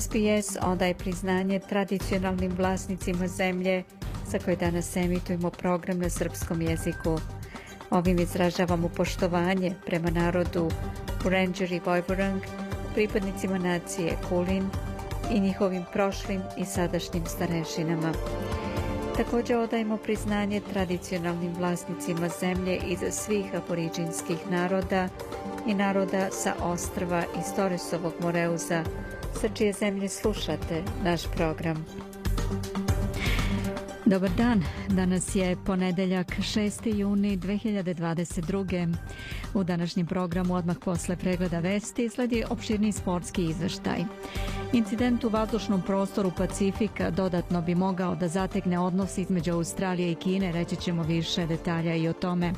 SBS odaje priznanje tradicionalnim vlasnicima zemlje sa koje danas emitujemo program na srpskom jeziku. Ovim izražavamo poštovanje prema narodu Ranger i Vojvorang, pripadnicima nacije Kulin i njihovim prošlim i sadašnjim starešinama. Također odajemo priznanje tradicionalnim vlasnicima zemlje iz svih aboriđinskih naroda i naroda sa ostrva iz Toresovog Moreuza, sa čije zemlje slušate naš program. Dobar dan, danas je ponedeljak 6. juni 2022. U današnjem programu odmah posle pregleda vesti sledi opširni sportski izveštaj. Incident u vazdušnom prostoru Pacifika dodatno bi mogao da zategne odnos između Australije i Kine, reći ćemo više detalja i o tome.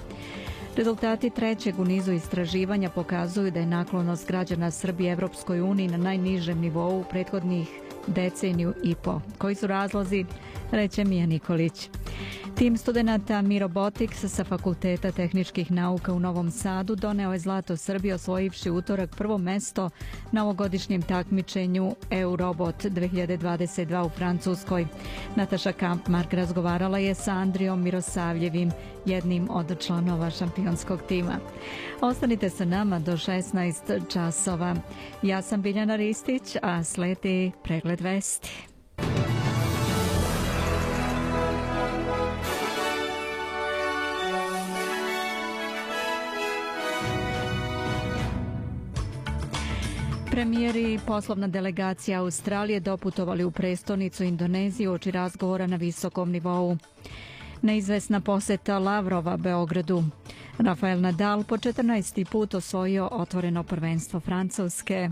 Rezultati trećeg u nizu istraživanja pokazuju da je naklonost građana Srbije Evropskoj uniji na najnižem nivou prethodnih deceniju i po. Koji su razlozi? Reće Mija Nikolić. Tim studenta Mirobotics sa Fakulteta tehničkih nauka u Novom Sadu doneo je zlato Srbije osvojivši utorak prvo mesto na ovogodišnjem takmičenju Eurobot 2022 u Francuskoj. Nataša Kampmark razgovarala je sa Andrijom Mirosavljevim, jednim od članova šampionskog tima. Ostanite sa nama do 16 časova. Ja sam Biljana Ristić, a sledi pregled vesti. Premijeri i poslovna delegacija Australije doputovali u prestonicu Indoneziju oči razgovora na visokom nivou. Neizvesna poseta Lavrova Beogradu. Rafael Nadal po 14. put osvojio otvoreno prvenstvo Francuske.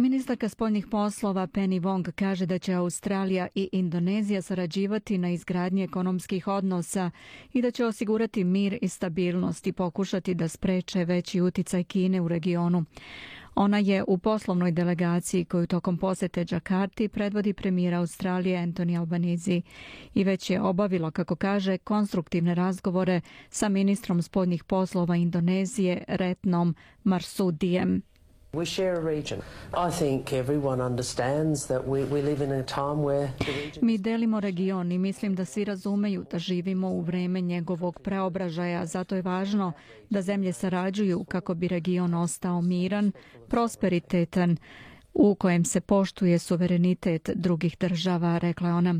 Ministarka spoljnih poslova Penny Wong kaže da će Australija i Indonezija sarađivati na izgradnji ekonomskih odnosa i da će osigurati mir i stabilnost i pokušati da spreče veći uticaj Kine u regionu. Ona je u poslovnoj delegaciji koju tokom posete Džakarti predvodi premijer Australije Anthony Albanizi i već je obavila, kako kaže, konstruktivne razgovore sa ministrom spoljnih poslova Indonezije Retnom Marsudijem. We share a region. I think everyone understands that we, we live in a time where. Mi delimo region i mislim da svi razumeju da živimo u vreme njegovog preobražaja, zato je važno da zemlje sarađuju kako bi region ostao miran, prosperitetan, u kojem se poštuje suverenitet drugih država, rekla ona.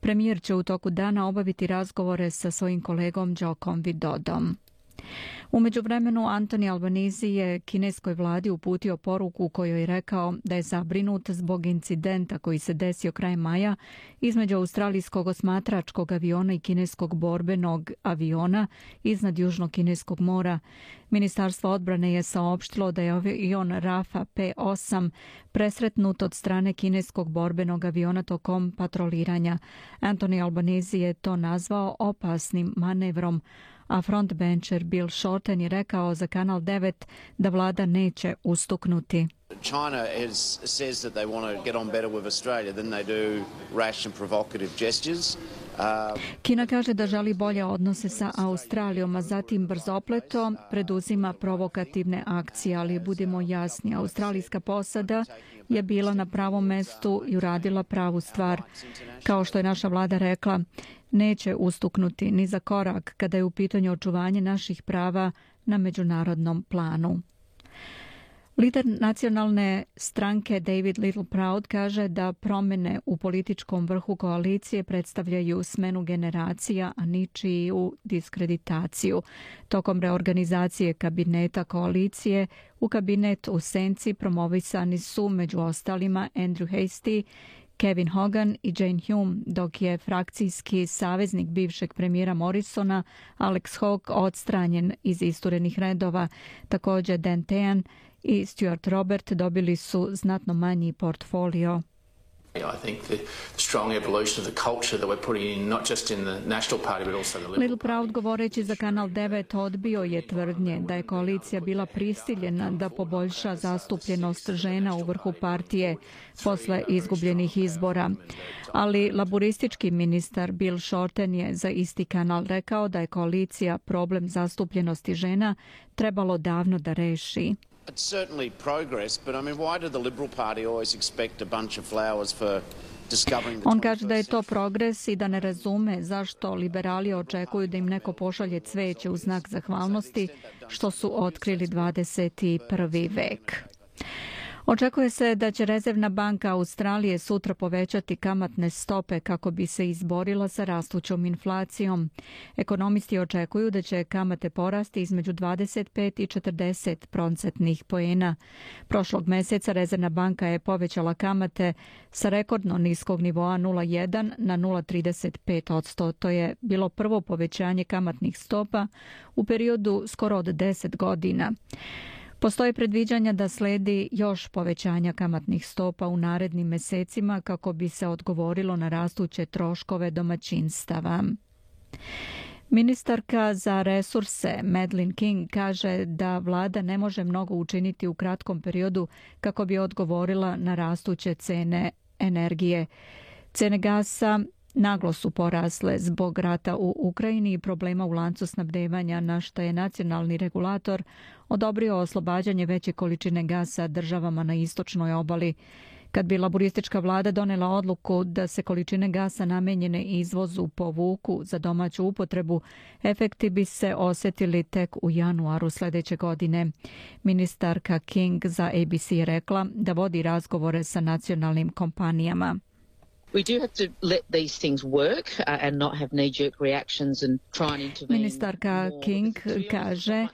Premijer će u toku dana obaviti razgovore sa svojim kolegom Jokom Vidodom. Umeđu vremenu Antoni Albanizi je kineskoj vladi uputio poruku u kojoj je rekao da je zabrinut zbog incidenta koji se desio kraj maja između australijskog osmatračkog aviona i kineskog borbenog aviona iznad Južnog kineskog mora. Ministarstvo odbrane je saopštilo da je avion Rafa P-8 presretnut od strane kineskog borbenog aviona tokom patroliranja. Antoni Albanizi je to nazvao opasnim manevrom a frontbencher Bill Shorten je rekao za Kanal 9 da vlada neće ustuknuti. China is, says that they want to get on better with Australia than they do rash and provocative gestures. Uh, Kina kaže da želi bolje odnose sa Australijom, a zatim brzopleto preduzima provokativne akcije, ali budimo jasni, australijska posada je bila na pravom mestu i uradila pravu stvar. Kao što je naša vlada rekla, neće ustuknuti ni za korak kada je u pitanju očuvanje naših prava na međunarodnom planu. Lider nacionalne stranke David Little Proud kaže da promene u političkom vrhu koalicije predstavljaju smenu generacija, a ničiju diskreditaciju. Tokom reorganizacije kabineta koalicije u kabinet u Senci promovisani su među ostalima Andrew Hasty Kevin Hogan i Jane Hume, dok je frakcijski saveznik bivšeg premijera Morrisona Alex Hawke odstranjen iz isturenih redova. Također Dan Tejan i Stuart Robert dobili su znatno manji portfolio. Little Proud govoreći za Kanal 9 odbio je tvrdnje da je koalicija bila prisiljena da poboljša zastupljenost žena u vrhu partije posle izgubljenih izbora. Ali laboristički ministar Bill Shorten je za isti kanal rekao da je koalicija problem zastupljenosti žena trebalo davno da reši. It's certainly progress, but I mean, why did the Liberal Party always expect a bunch of flowers for On kaže da je to progres i da ne razume zašto liberali očekuju da im neko pošalje cveće u znak zahvalnosti što su otkrili 21. vek. Očekuje se da će Rezervna banka Australije sutra povećati kamatne stope kako bi se izborila sa rastućom inflacijom. Ekonomisti očekuju da će kamate porasti između 25 i 40 procentnih poena. Prošlog meseca Rezervna banka je povećala kamate sa rekordno niskog nivoa 0,1 na 0,35 odsto. To je bilo prvo povećanje kamatnih stopa u periodu skoro od 10 godina. Postoje predviđanja da sledi još povećanja kamatnih stopa u narednim mesecima kako bi se odgovorilo na rastuće troškove domaćinstava. Ministarka za resurse Madeleine King kaže da vlada ne može mnogo učiniti u kratkom periodu kako bi odgovorila na rastuće cene energije. Cene gasa naglo su porasle zbog rata u Ukrajini i problema u lancu snabdevanja na što je nacionalni regulator odobrio oslobađanje veće količine gasa državama na istočnoj obali. Kad bi laboristička vlada donela odluku da se količine gasa namenjene izvozu povuku za domaću upotrebu, efekti bi se osjetili tek u januaru sljedeće godine. Ministarka King za ABC rekla da vodi razgovore sa nacionalnim kompanijama. Ministarka King kaže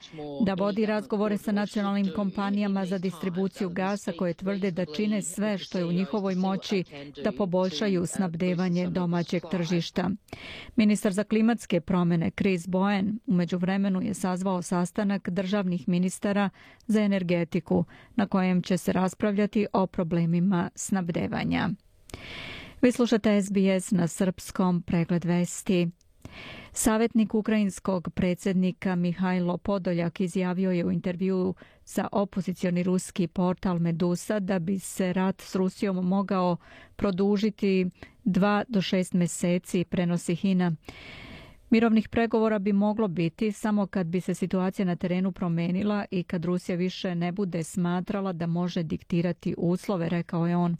da vodi razgovore sa nacionalnim kompanijama za distribuciju gasa koje tvrde da čine sve što je u njihovoj moći da poboljšaju snabdevanje domaćeg tržišta. Ministar za klimatske promjene Chris Bowen u međuvremenu je sazvao sastanak državnih ministara za energetiku na kojem će se raspravljati o problemima snabdevanja. Vi slušate SBS na srpskom pregled vesti. Savjetnik ukrajinskog predsjednika Mihajlo Podoljak izjavio je u intervju za opozicioni ruski portal Medusa da bi se rat s Rusijom mogao produžiti dva do šest mjeseci, prenosi Hina. Mirovnih pregovora bi moglo biti samo kad bi se situacija na terenu promenila i kad Rusija više ne bude smatrala da može diktirati uslove, rekao je on.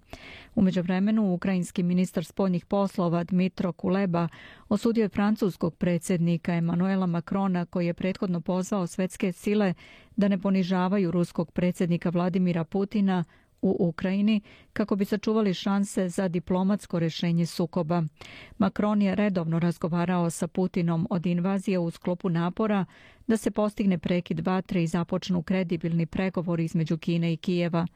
U međuvremenu, ukrajinski ministar spoljnih poslova Dmitro Kuleba osudio je francuskog predsjednika Emanuela Macrona koji je prethodno pozvao svetske sile da ne ponižavaju ruskog predsjednika Vladimira Putina u Ukrajini kako bi sačuvali šanse za diplomatsko rješenje sukoba. Macron je redovno razgovarao sa Putinom od invazije u sklopu napora da se postigne prekid vatre i započnu kredibilni pregovori između Kine i Kijeva.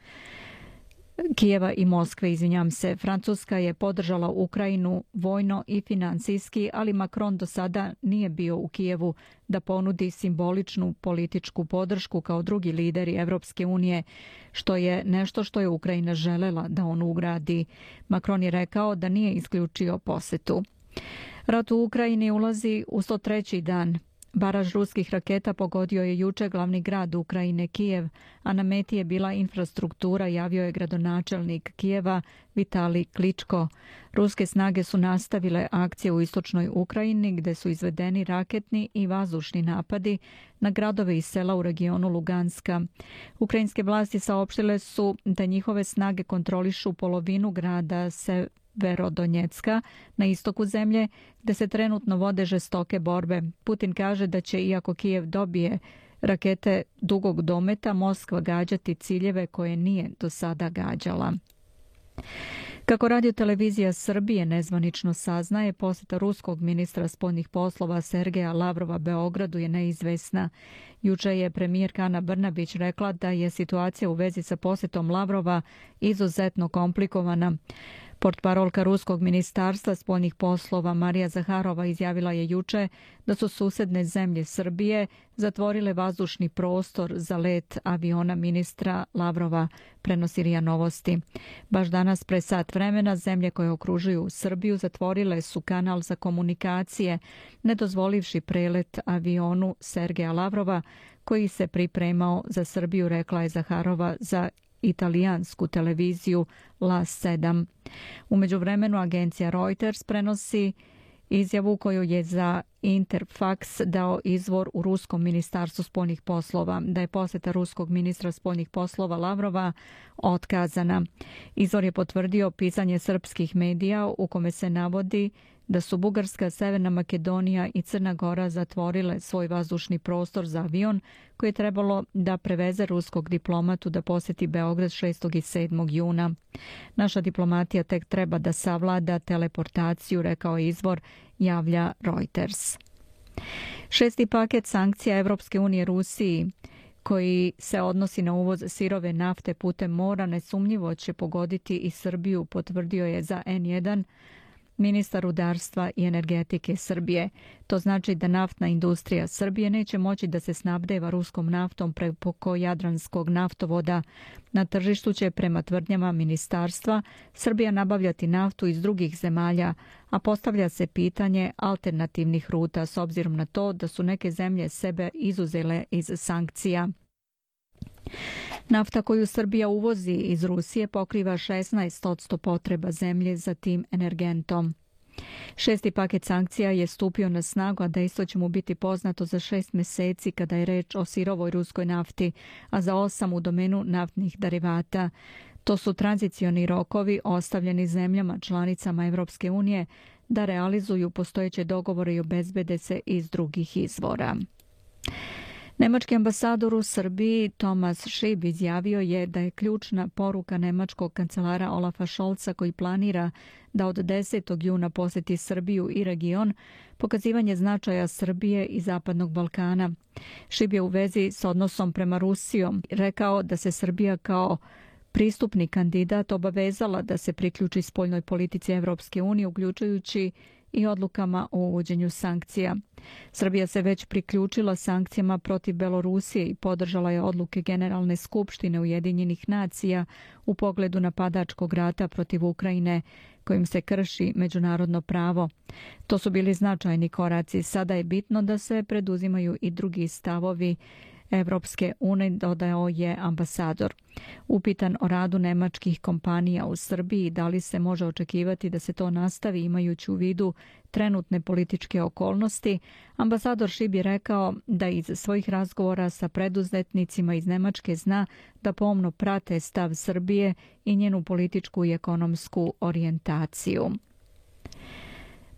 Kijeva i Moskve, izvinjam se. Francuska je podržala Ukrajinu vojno i financijski, ali Macron do sada nije bio u Kijevu da ponudi simboličnu političku podršku kao drugi lideri Evropske unije, što je nešto što je Ukrajina želela da on ugradi. Macron je rekao da nije isključio posetu. Rat u Ukrajini ulazi u 103. dan. Baraž ruskih raketa pogodio je juče glavni grad Ukrajine Kijev, a na meti je bila infrastruktura, javio je gradonačelnik Kijeva Vitali Kličko. Ruske snage su nastavile akcije u istočnoj Ukrajini gdje su izvedeni raketni i vazdušni napadi na gradove i sela u regionu Luganska. Ukrajinske vlasti saopštile su da njihove snage kontrolišu polovinu grada se Verodonjecka na istoku zemlje gdje se trenutno vode žestoke borbe. Putin kaže da će iako Kijev dobije rakete dugog dometa Moskva gađati ciljeve koje nije do sada gađala. Kako radio televizija Srbije nezvanično saznaje, posjeta ruskog ministra spoljnih poslova Sergeja Lavrova Beogradu je neizvesna. Juče je premijerka Ana Brnabić rekla da je situacija u vezi sa posjetom Lavrova izuzetno komplikovana. Portparolka Ruskog ministarstva spoljnih poslova Marija Zaharova izjavila je juče da su susedne zemlje Srbije zatvorile vazdušni prostor za let aviona ministra Lavrova, prenosi Rija Novosti. Baš danas pre sat vremena zemlje koje okružuju Srbiju zatvorile su kanal za komunikacije, ne dozvolivši prelet avionu Sergeja Lavrova koji se pripremao za Srbiju, rekla je Zaharova za italijansku televiziju La 7. Umeđu vremenu agencija Reuters prenosi izjavu koju je za Interfax dao izvor u Ruskom ministarstvu spoljnih poslova, da je poseta ruskog ministra spoljnih poslova Lavrova otkazana. Izvor je potvrdio pisanje srpskih medija u kome se navodi da su Bugarska, Severna Makedonija i Crna Gora zatvorile svoj vazdušni prostor za avion koji je trebalo da preveze ruskog diplomatu da poseti Beograd 6. i 7. juna. Naša diplomatija tek treba da savlada teleportaciju, rekao izvor, javlja Reuters. Šesti paket sankcija Evropske unije Rusiji koji se odnosi na uvoz sirove nafte putem mora nesumnjivo će pogoditi i Srbiju, potvrdio je za N1 ministar rudarstva i energetike Srbije. To znači da naftna industrija Srbije neće moći da se snabdeva ruskom naftom preko Jadranskog naftovoda. Na tržištu će prema tvrdnjama ministarstva Srbija nabavljati naftu iz drugih zemalja, a postavlja se pitanje alternativnih ruta s obzirom na to da su neke zemlje sebe izuzele iz sankcija. Nafta koju Srbija uvozi iz Rusije pokriva 16% potreba zemlje za tim energentom. Šesti paket sankcija je stupio na snagu, a dejstvo će mu biti poznato za šest meseci kada je reč o sirovoj ruskoj nafti, a za osam u domenu naftnih derivata. To su tranzicioni rokovi ostavljeni zemljama članicama Evropske unije da realizuju postojeće dogovore i obezbede se iz drugih izvora. Nemački ambasador u Srbiji Tomas Šib izjavio je da je ključna poruka nemačkog kancelara Olafa Šolca koji planira da od 10. juna poseti Srbiju i region pokazivanje značaja Srbije i Zapadnog Balkana. Šib je u vezi s odnosom prema Rusijom rekao da se Srbija kao pristupni kandidat obavezala da se priključi spoljnoj politici Evropske unije, uključujući i odlukama o uvođenju sankcija. Srbija se već priključila sankcijama protiv Belorusije i podržala je odluke Generalne skupštine Ujedinjenih nacija u pogledu napadačkog rata protiv Ukrajine kojim se krši međunarodno pravo. To su bili značajni koraci. Sada je bitno da se preduzimaju i drugi stavovi Evropske unije, dodao je ambasador. Upitan o radu nemačkih kompanija u Srbiji, da li se može očekivati da se to nastavi imajući u vidu trenutne političke okolnosti, ambasador Šib je rekao da iz svojih razgovora sa preduzetnicima iz Nemačke zna da pomno prate stav Srbije i njenu političku i ekonomsku orijentaciju.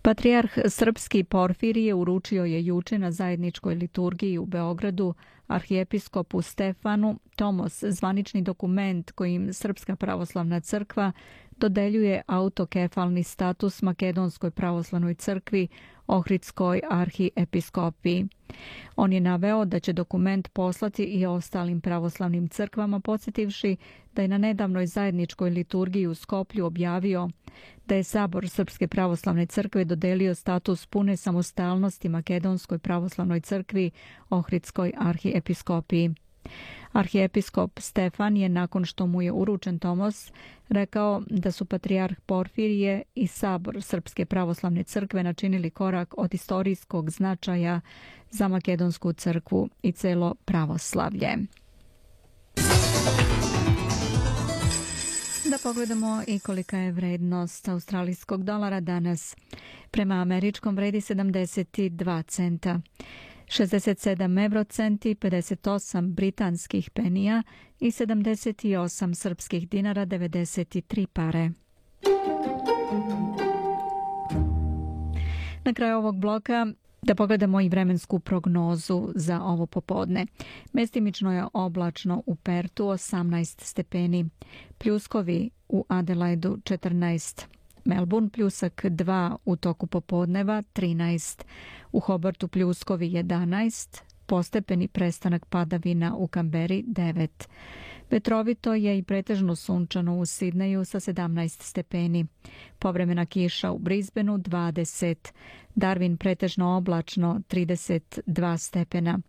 Patrijarh Srpski Porfirije uručio je juče na zajedničkoj liturgiji u Beogradu arhijepiskopu Stefanu Tomos, zvanični dokument kojim Srpska pravoslavna crkva dodeljuje autokefalni status Makedonskoj pravoslavnoj crkvi Ohridskoj arhiepiskopiji. On je naveo da će dokument poslati i ostalim pravoslavnim crkvama, podsjetivši da je na nedavnoj zajedničkoj liturgiji u Skoplju objavio da je Sabor Srpske pravoslavne crkve dodelio status pune samostalnosti Makedonskoj pravoslavnoj crkvi Ohridskoj arhiepiskopiji. Arhijepiskop Stefan je nakon što mu je uručen Tomos rekao da su patrijarh Porfirije i sabor Srpske pravoslavne crkve načinili korak od istorijskog značaja za Makedonsku crkvu i celo pravoslavlje. Da pogledamo i kolika je vrednost australijskog dolara danas. Prema američkom vredi 72 centa. 67 eurocenti, 58 britanskih penija i 78 srpskih dinara 93 pare. Na kraju ovog bloka da pogledamo i vremensku prognozu za ovo popodne. Mestimično je oblačno u Pertu 18 stepeni, pljuskovi u Adelaidu 14 Melbourne pljusak 2 u toku popodneva 13, u Hobartu pljuskovi 11, postepeni prestanak padavina u Kamberi 9. Vetrovito je i pretežno sunčano u Sidneju sa 17 stepeni. Povremena kiša u Brisbaneu 20. Darwin pretežno oblačno 32 stepena.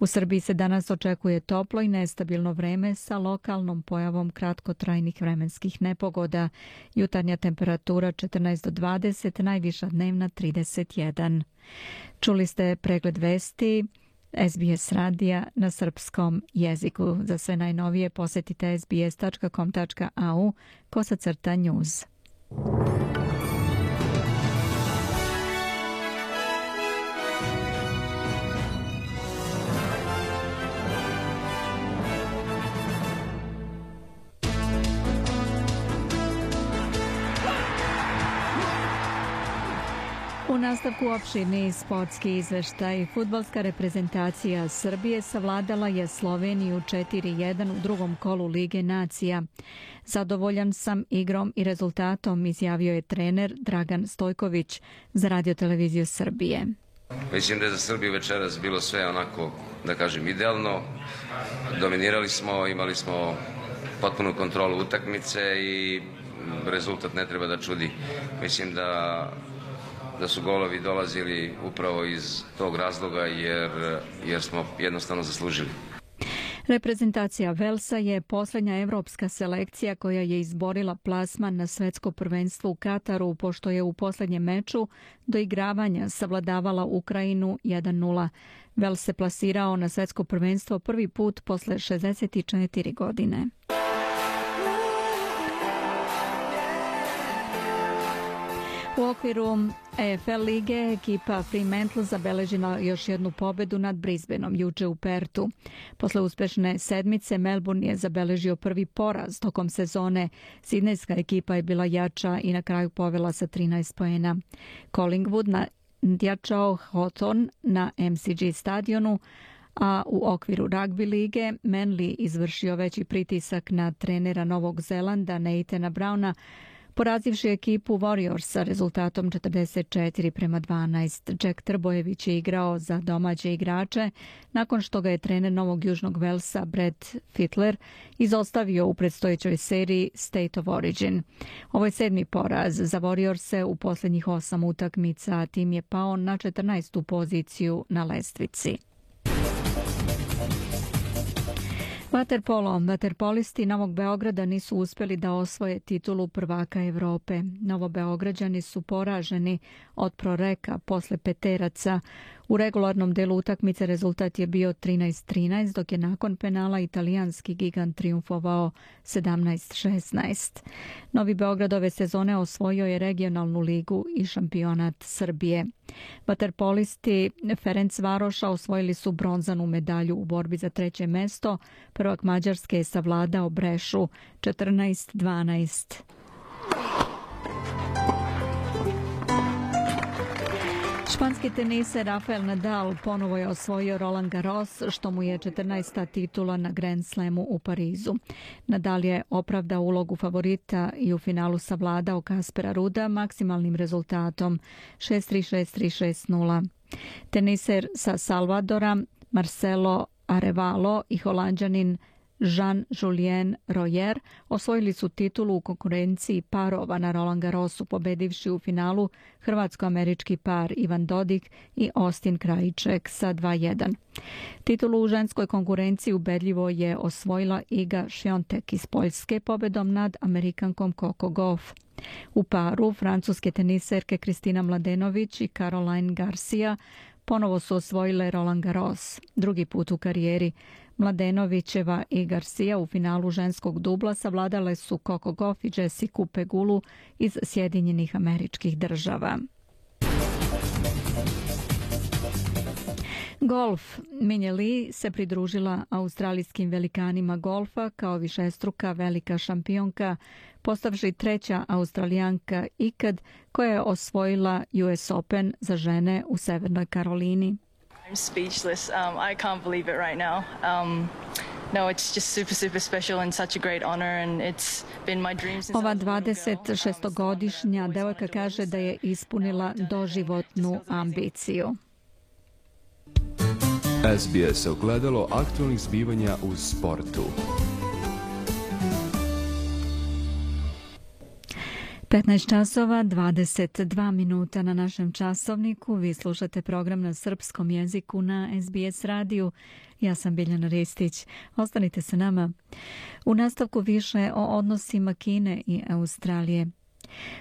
U Srbiji se danas očekuje toplo i nestabilno vreme sa lokalnom pojavom kratkotrajnih vremenskih nepogoda. Jutarnja temperatura 14 do 20, najviša dnevna 31. Čuli ste pregled vesti SBS radija na srpskom jeziku. Za sve najnovije posetite sbs.com.au kosacrta news. U nastavku opširni sportski izveštaj. Futbalska reprezentacija Srbije savladala je Sloveniju 4-1 u drugom kolu Lige nacija. Zadovoljan sam igrom i rezultatom, izjavio je trener Dragan Stojković za radioteleviziju Srbije. Mislim da je za Srbiju večeras bilo sve onako, da kažem, idealno. Dominirali smo, imali smo potpunu kontrolu utakmice i rezultat ne treba da čudi. Mislim da da su golovi dolazili upravo iz tog razloga jer, jer smo jednostavno zaslužili. Reprezentacija Velsa je posljednja evropska selekcija koja je izborila plasman na svetsko prvenstvo u Kataru, pošto je u posljednjem meču do igravanja savladavala Ukrajinu 1-0. Vels se plasirao na svetsko prvenstvo prvi put posle 64 godine. U okviru EFL lige ekipa Fremantle zabeležila još jednu pobedu nad Brisbaneom juče u Pertu. Posle uspešne sedmice Melbourne je zabeležio prvi poraz tokom sezone. Sidnejska ekipa je bila jača i na kraju povela sa 13 pojena. Collingwood na jačao Hawthorn na MCG stadionu, a u okviru rugby lige Manly izvršio veći pritisak na trenera Novog Zelanda Nathana Browna porazivši ekipu Warriors sa rezultatom 44 prema 12. Jack Trbojević je igrao za domaće igrače nakon što ga je trener Novog Južnog Velsa Brett Fittler izostavio u predstojećoj seriji State of Origin. Ovo je sedmi poraz za Warriors u posljednjih osam utakmica, a tim je pao na 14. poziciju na lestvici. Vaterpolo. Vaterpolisti Novog Beograda nisu uspjeli da osvoje titulu prvaka Europe. Novobeograđani su poraženi od proreka posle peteraca u regularnom delu utakmice rezultat je bio 13-13, dok je nakon penala italijanski gigant triumfovao 17-16. Novi Beograd ove sezone osvojio je regionalnu ligu i šampionat Srbije. Vaterpolisti Ferenc Varoša osvojili su bronzanu medalju u borbi za treće mesto. Prvak Mađarske je savladao Brešu 14-12. Španski teniser Rafael Nadal ponovo je osvojio Roland Garros, što mu je 14. titula na Grand Slamu u Parizu. Nadal je opravdao ulogu favorita i u finalu savladao Kaspera Ruda maksimalnim rezultatom 6-3-6-3-6-0. Teniser sa Salvadora Marcelo Arevalo i holandjanin Jean-Julien Royer osvojili su titulu u konkurenciji parova na Roland Garrosu pobedivši u finalu hrvatsko-američki par Ivan Dodik i Austin Krajiček sa 2-1. Titulu u ženskoj konkurenciji ubedljivo je osvojila Iga Šiontek iz Poljske pobedom nad Amerikankom Coco Goff. U paru francuske teniserke Kristina Mladenović i Caroline Garcia ponovo su osvojile Roland Garros, drugi put u karijeri. Mladenovićeva i Garcia u finalu ženskog dubla savladale su Coco Goff i Jessica Pegulu iz Sjedinjenih američkih država. Golf. Minje Lee se pridružila australijskim velikanima golfa kao višestruka velika šampionka, postavši treća australijanka ikad koja je osvojila US Open za žene u Severnoj Karolini. I'm speechless. Um, I can't believe it right now. Um, no, it's just super, super special and such a great honor and it's been my dream since Ova 26-godišnja devojka kaže da je ispunila doživotnu ambiciju. SBS ogledalo aktualnih zbivanja u sportu. 15 časova 22 minuta na našem časovniku. Vi slušate program na srpskom jeziku na SBS radiju. Ja sam Biljana Ristić. Ostanite sa nama. U nastavku više o odnosima Kine i Australije.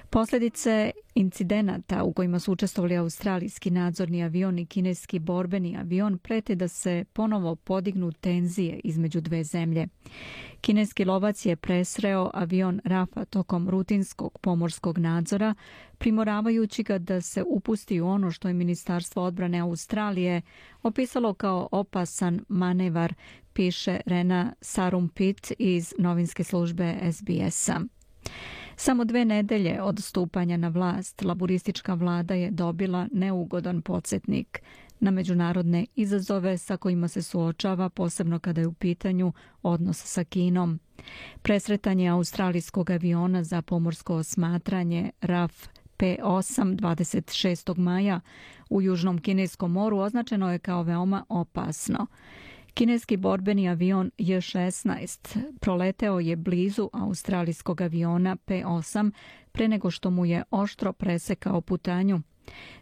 Posljedice incidenata u kojima su učestvovali australijski nadzorni avion i kineski borbeni avion prete da se ponovo podignu tenzije između dve zemlje. Kineski lovac je presreo avion Rafa tokom rutinskog pomorskog nadzora, primoravajući ga da se upusti u ono što je Ministarstvo odbrane Australije opisalo kao opasan manevar, piše Rena Sarumpit iz novinske službe SBS-a. Samo dve nedelje od stupanja na vlast laburistička vlada je dobila neugodan podsjetnik na međunarodne izazove sa kojima se suočava, posebno kada je u pitanju odnos sa Kinom. Presretanje australijskog aviona za pomorsko osmatranje RAF P8 26. maja u Južnom Kineskom moru označeno je kao veoma opasno. Kineski borbeni avion J-16 proleteo je blizu australijskog aviona P-8 pre nego što mu je oštro presekao putanju.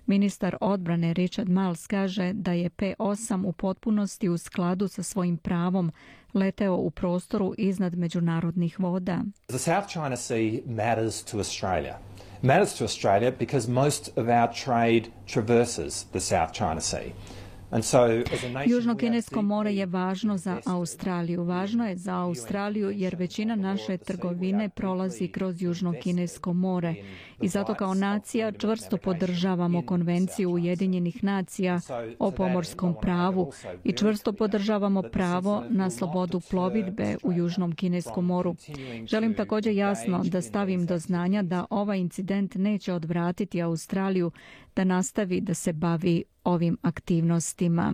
Ministar odbrane Richard Miles kaže da je P-8 u potpunosti u skladu sa svojim pravom leteo u prostoru iznad međunarodnih voda. The South China Sea matters to Australia. Matters to Australia because most of our trade traverses the South China Sea. Južno kinesko more je važno za Australiju. Važno je za Australiju jer većina naše trgovine prolazi kroz Južno kinesko more i zato kao nacija čvrsto podržavamo konvenciju Ujedinjenih nacija o pomorskom pravu i čvrsto podržavamo pravo na slobodu plovidbe u Južnom kineskom moru. Želim također jasno da stavim do znanja da ovaj incident neće odvratiti Australiju da nastavi da se bavi ovim aktivnostima.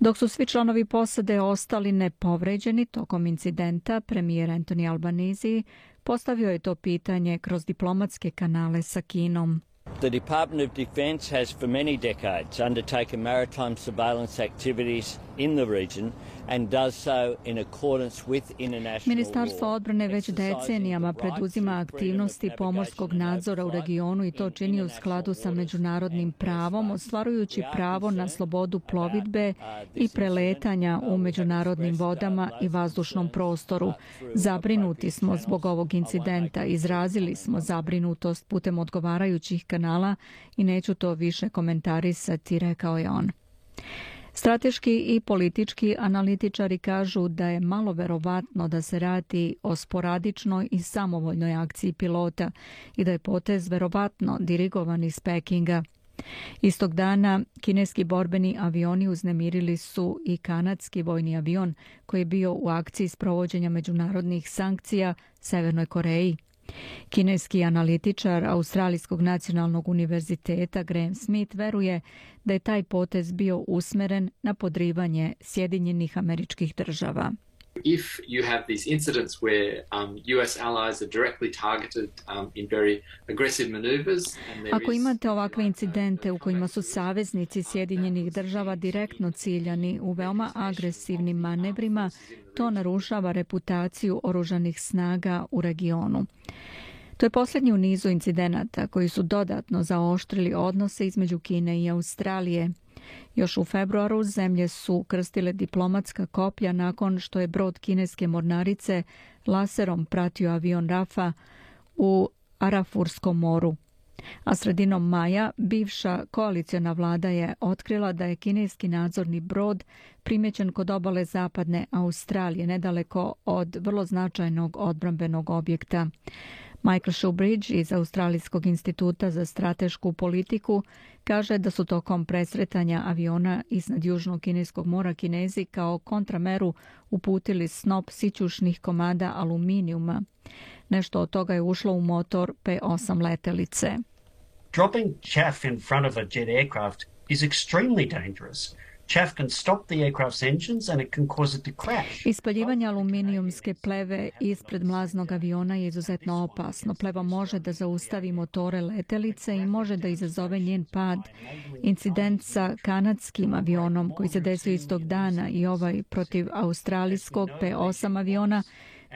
Dok su svi članovi posade ostali nepovređeni tokom incidenta, premijer Anthony Albanese postavio je to pitanje kroz diplomatske kanale sa Kinom. The Department of Defence has for many decades undertaken maritime surveillance activities in the region and does so in accordance with international Ministarstvo odbrane već decenijama preduzima aktivnosti pomorskog nadzora u regionu i to čini u skladu sa međunarodnim pravom, ostvarujući pravo na slobodu plovidbe i preletanja u međunarodnim vodama i vazdušnom prostoru. Zabrinuti smo zbog ovog incidenta, izrazili smo zabrinutost putem odgovarajućih kanala i neću to više komentarisati, rekao je on. Strateški i politički analitičari kažu da je malo verovatno da se radi o sporadičnoj i samovoljnoj akciji pilota i da je potez verovatno dirigovan iz Pekinga. Istog dana kineski borbeni avioni uznemirili su i kanadski vojni avion koji je bio u akciji sprovođenja međunarodnih sankcija Severnoj Koreji. Kineski analitičar Australijskog nacionalnog univerziteta Graham Smith veruje da je taj potez bio usmeren na podrivanje Sjedinjenih američkih država. If you have these incidents where um, US allies are directly targeted um, in very aggressive maneuvers, Ako imate ovakve incidente u kojima su saveznici Sjedinjenih država direktno ciljani u veoma agresivnim manevrima, to narušava reputaciju oružanih snaga u regionu. To je posljednji u nizu incidenata koji su dodatno zaoštrili odnose između Kine i Australije. Još u februaru zemlje su krstile diplomatska koplja nakon što je brod kineske mornarice laserom pratio avion Rafa u Arafurskom moru. A sredinom maja bivša koalicijona vlada je otkrila da je kineski nadzorni brod primjećen kod obale zapadne Australije, nedaleko od vrlo značajnog odbrambenog objekta. Michael Shubridge iz Australijskog instituta za stratešku politiku kaže da su tokom presretanja aviona iznad Južnog kineskog mora Kinezi kao kontrameru uputili snop sićušnih komada aluminijuma. Nešto od toga je ušlo u motor P-8 letelice. Dropping chaff in front of a jet aircraft is extremely dangerous. Ispaljivanje aluminijumske pleve ispred mlaznog aviona je izuzetno opasno. Pleva može da zaustavi motore letelice i može da izazove njen pad. Incident sa kanadskim avionom koji se desio istog dana i ovaj protiv australijskog P-8 aviona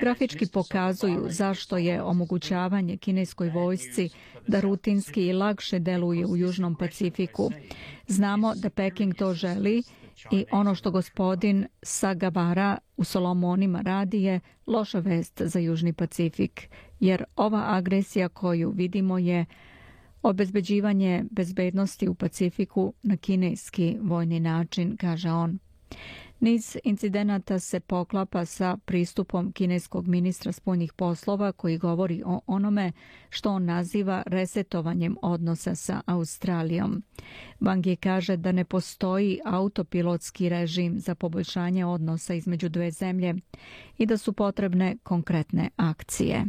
grafički pokazuju zašto je omogućavanje kineskoj vojsci da rutinski i lakše deluje u Južnom Pacifiku. Znamo da Peking to želi i ono što gospodin Sagabara u Solomonima radi je loša vest za Južni Pacifik, jer ova agresija koju vidimo je obezbeđivanje bezbednosti u Pacifiku na kineski vojni način, kaže on. Niz incidenata se poklapa sa pristupom kineskog ministra spoljnih poslova koji govori o onome što on naziva resetovanjem odnosa sa Australijom. Wang je kaže da ne postoji autopilotski režim za poboljšanje odnosa između dve zemlje i da su potrebne konkretne akcije.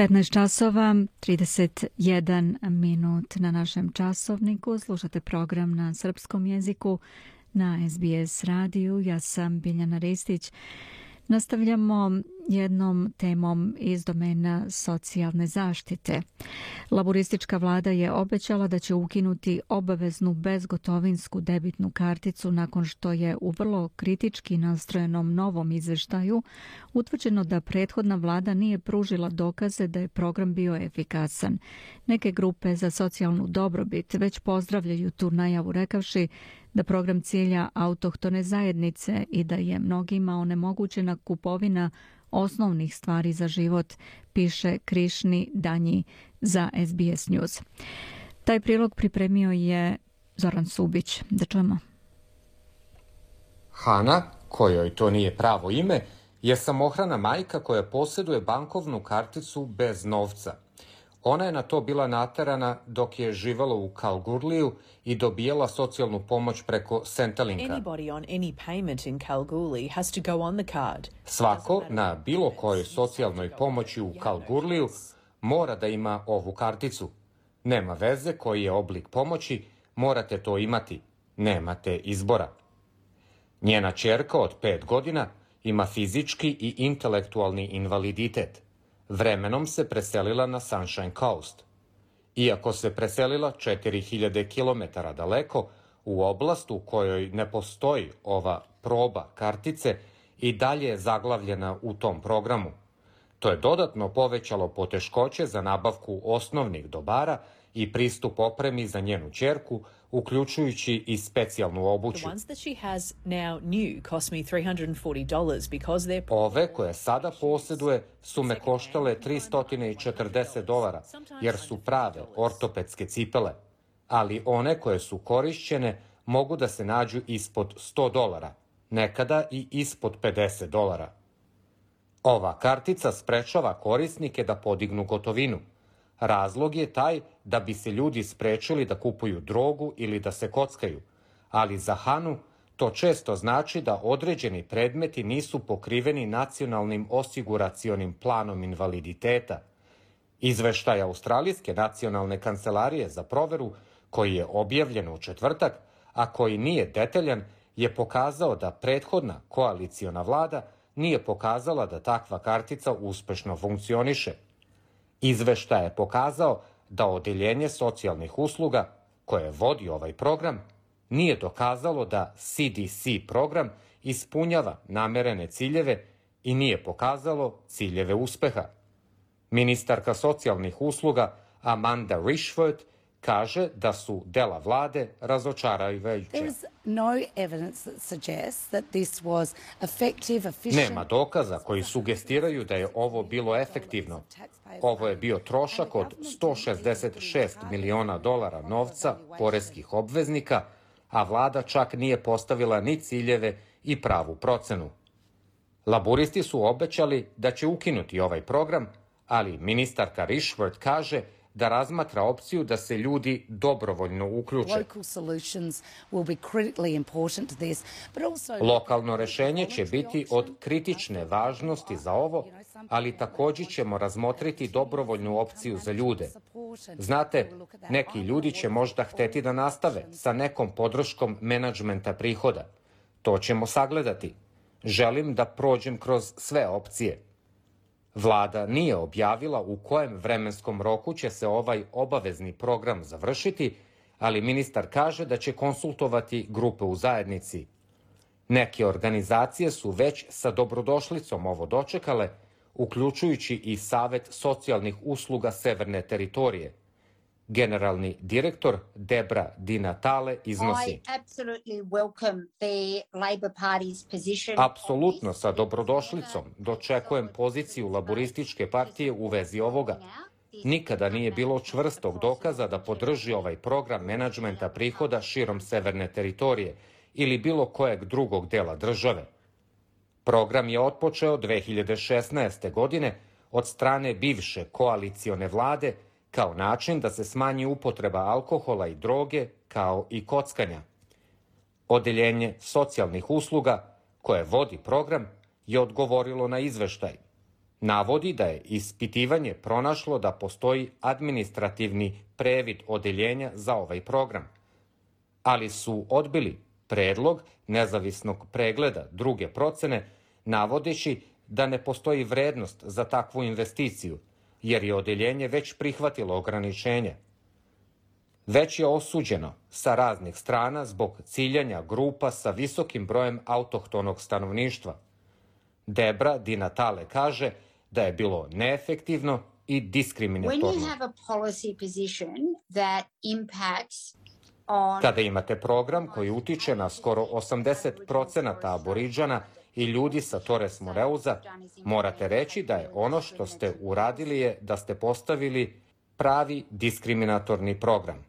15 časova, 31 minut na našem časovniku. Slušate program na srpskom jeziku na SBS radiju. Ja sam Biljana Ristić. Nastavljamo jednom temom iz domena socijalne zaštite. Laboristička vlada je obećala da će ukinuti obaveznu bezgotovinsku debitnu karticu nakon što je u vrlo kritički nastrojenom novom izveštaju utvrđeno da prethodna vlada nije pružila dokaze da je program bio efikasan. Neke grupe za socijalnu dobrobit već pozdravljaju tu najavu rekavši da program cilja autohtone zajednice i da je mnogima onemogućena kupovina osnovnih stvari za život, piše Krišni Danji za SBS News. Taj prilog pripremio je Zoran Subić. Da čujemo. Hana, kojoj to nije pravo ime, je samohrana majka koja posjeduje bankovnu karticu bez novca – Ona je na to bila naterana dok je živala u Kalgurliju i dobijala socijalnu pomoć preko Centrelinka. Svako na bilo kojoj socijalnoj pomoći u Kalgurliju mora da ima ovu karticu. Nema veze koji je oblik pomoći, morate to imati. Nemate izbora. Njena čerka od pet godina ima fizički i intelektualni invaliditet – Vremenom se preselila na Sunshine Coast. Iako se preselila 4000 km daleko, u oblast u kojoj ne postoji ova proba kartice i dalje je zaglavljena u tom programu. To je dodatno povećalo poteškoće za nabavku osnovnih dobara i pristup opremi za njenu čerku, uključujući i specijalnu obuću. Ove koje sada posjeduje su me koštale 340 dolara, jer su prave ortopedske cipele, ali one koje su korišćene mogu da se nađu ispod 100 dolara, nekada i ispod 50 dolara. Ova kartica sprečava korisnike da podignu gotovinu – Razlog je taj da bi se ljudi sprečili da kupuju drogu ili da se kockaju, ali za Hanu to često znači da određeni predmeti nisu pokriveni nacionalnim osiguracionim planom invaliditeta. Izveštaj Australijske nacionalne kancelarije za proveru, koji je objavljen u četvrtak, a koji nije detaljan, je pokazao da prethodna koaliciona vlada nije pokazala da takva kartica uspešno funkcioniše – Izveštaj je pokazao da Odeljenje socijalnih usluga, koje vodi ovaj program, nije dokazalo da CDC program ispunjava namerene ciljeve i nije pokazalo ciljeve uspeha. Ministarka socijalnih usluga Amanda Rishford kaže da su dela vlade razočaravajuće. Nema dokaza koji sugestiraju da je ovo bilo efektivno. Ovo je bio trošak od 166 miliona dolara novca poreskih obveznika, a vlada čak nije postavila ni ciljeve i pravu procenu. Laburisti su obećali da će ukinuti ovaj program, ali ministarka Rishford kaže da razmatra opciju da se ljudi dobrovoljno uključe. Lokalno rešenje će biti od kritične važnosti za ovo, ali takođe ćemo razmotriti dobrovoljnu opciju za ljude. Znate, neki ljudi će možda hteti da nastave sa nekom podrškom menadžmenta prihoda. To ćemo sagledati. Želim da prođem kroz sve opcije. Vlada nije objavila u kojem vremenskom roku će se ovaj obavezni program završiti, ali ministar kaže da će konsultovati grupe u zajednici. Neke organizacije su već sa dobrodošlicom ovo dočekale, uključujući i Savet socijalnih usluga Severne teritorije. Generalni direktor Debra Di Natale iznosi. Apsolutno sa dobrodošlicom dočekujem poziciju laborističke partije u vezi ovoga. Nikada nije bilo čvrstog dokaza da podrži ovaj program menadžmenta prihoda širom severne teritorije ili bilo kojeg drugog dela države. Program je otpočeo 2016. godine od strane bivše koalicione vlade kao način da se smanji upotreba alkohola i droge kao i kockanja. Odeljenje socijalnih usluga koje vodi program je odgovorilo na izveštaj. Navodi da je ispitivanje pronašlo da postoji administrativni previd odeljenja za ovaj program, ali su odbili predlog nezavisnog pregleda druge procene, navodeći da ne postoji vrednost za takvu investiciju, jer je odeljenje već prihvatilo ograničenje. Već je osuđeno sa raznih strana zbog ciljanja grupa sa visokim brojem autohtonog stanovništva. Debra Di Natale kaže da je bilo neefektivno i diskriminatorno. Kada imate program koji utiče na skoro 80% aboriđana i ljudi sa Torres Moreuza, morate reći da je ono što ste uradili je da ste postavili pravi diskriminatorni program.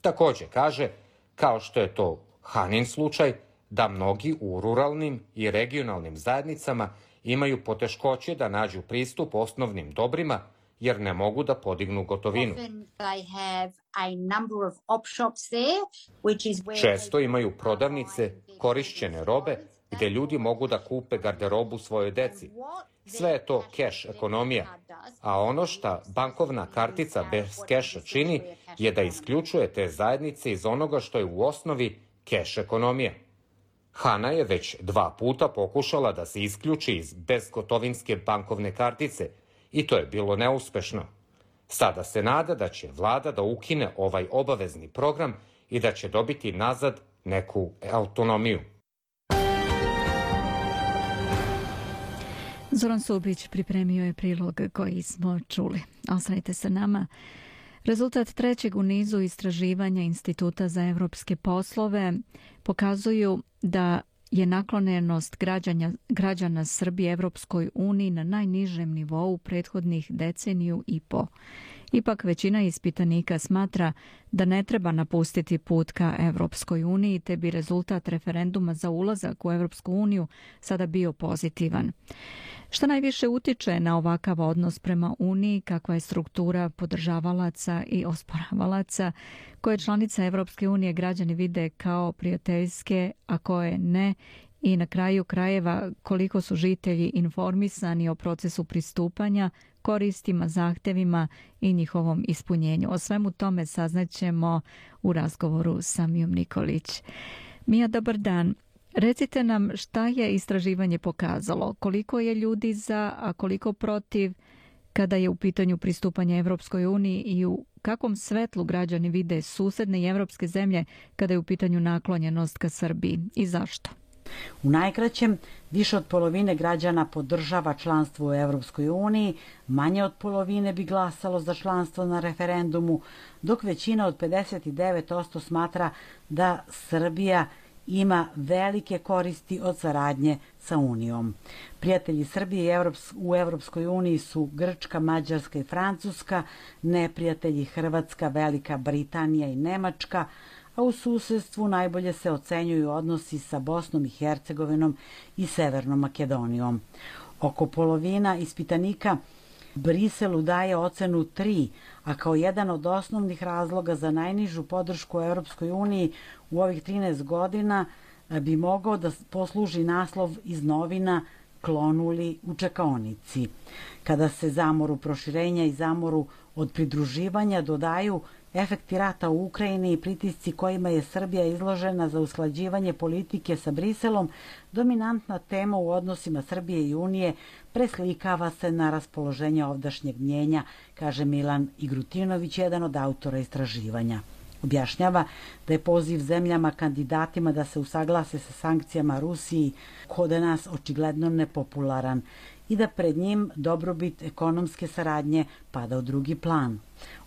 Takođe kaže, kao što je to Hanin slučaj, da mnogi u ruralnim i regionalnim zajednicama imaju poteškoće da nađu pristup osnovnim dobrima jer ne mogu da podignu gotovinu. Često imaju prodavnice korišćene robe gde ljudi mogu da kupe garderobu svojoj deci. Sve je to keš ekonomija, a ono što bankovna kartica bez keša čini je da isključuje te zajednice iz onoga što je u osnovi keš ekonomija. Hana je već dva puta pokušala da se isključi iz bezgotovinske bankovne kartice i to je bilo neuspešno. Sada se nada da će vlada da ukine ovaj obavezni program i da će dobiti nazad neku autonomiju. Zoran Subić pripremio je prilog koji smo čuli. Ostanite sa nama. Rezultat trećeg u nizu istraživanja Instituta za evropske poslove pokazuju da je naklonenost građanja, građana Srbije Evropskoj uniji na najnižem nivou prethodnih deceniju i po. Ipak većina ispitanika smatra da ne treba napustiti put ka Evropskoj uniji, te bi rezultat referenduma za ulazak u Evropsku uniju sada bio pozitivan. Šta najviše utiče na ovakav odnos prema Uniji, kakva je struktura podržavalaca i osporavalaca, koje članice Evropske unije građani vide kao prijateljske, a koje ne, i na kraju krajeva koliko su žitelji informisani o procesu pristupanja, koristima, zahtevima i njihovom ispunjenju. O svemu tome saznaćemo u razgovoru sa Mijom Nikolić. Mija, dobar dan. Recite nam šta je istraživanje pokazalo, koliko je ljudi za, a koliko protiv kada je u pitanju pristupanje Evropskoj uniji i u kakvom svetlu građani vide susedne i evropske zemlje kada je u pitanju naklonjenost ka Srbiji i zašto? U najkraćem, više od polovine građana podržava članstvo u Evropskoj uniji, manje od polovine bi glasalo za članstvo na referendumu, dok većina od 59% smatra da Srbija ima velike koristi od saradnje sa Unijom. Prijatelji Srbije u Evropskoj uniji su Grčka, Mađarska i Francuska, neprijatelji Hrvatska, Velika Britanija i Nemačka, a u susedstvu najbolje se ocenjuju odnosi sa Bosnom i Hercegovinom i Severnom Makedonijom. Oko polovina ispitanika Briselu daje ocenu 3, a kao jedan od osnovnih razloga za najnižu podršku Europskoj uniji u ovih 13 godina bi mogao da posluži naslov iz novina klonuli u čekaonici. Kada se zamoru proširenja i zamoru od pridruživanja dodaju efekti rata u Ukrajini i pritisci kojima je Srbija izložena za usklađivanje politike sa Briselom, dominantna tema u odnosima Srbije i Unije preslikava se na raspoloženje ovdašnjeg mnjenja, kaže Milan Igrutinović, jedan od autora istraživanja. Objašnjava da je poziv zemljama kandidatima da se usaglase sa sankcijama Rusiji kod nas očigledno nepopularan i da pred njim dobrobit ekonomske saradnje pada u drugi plan.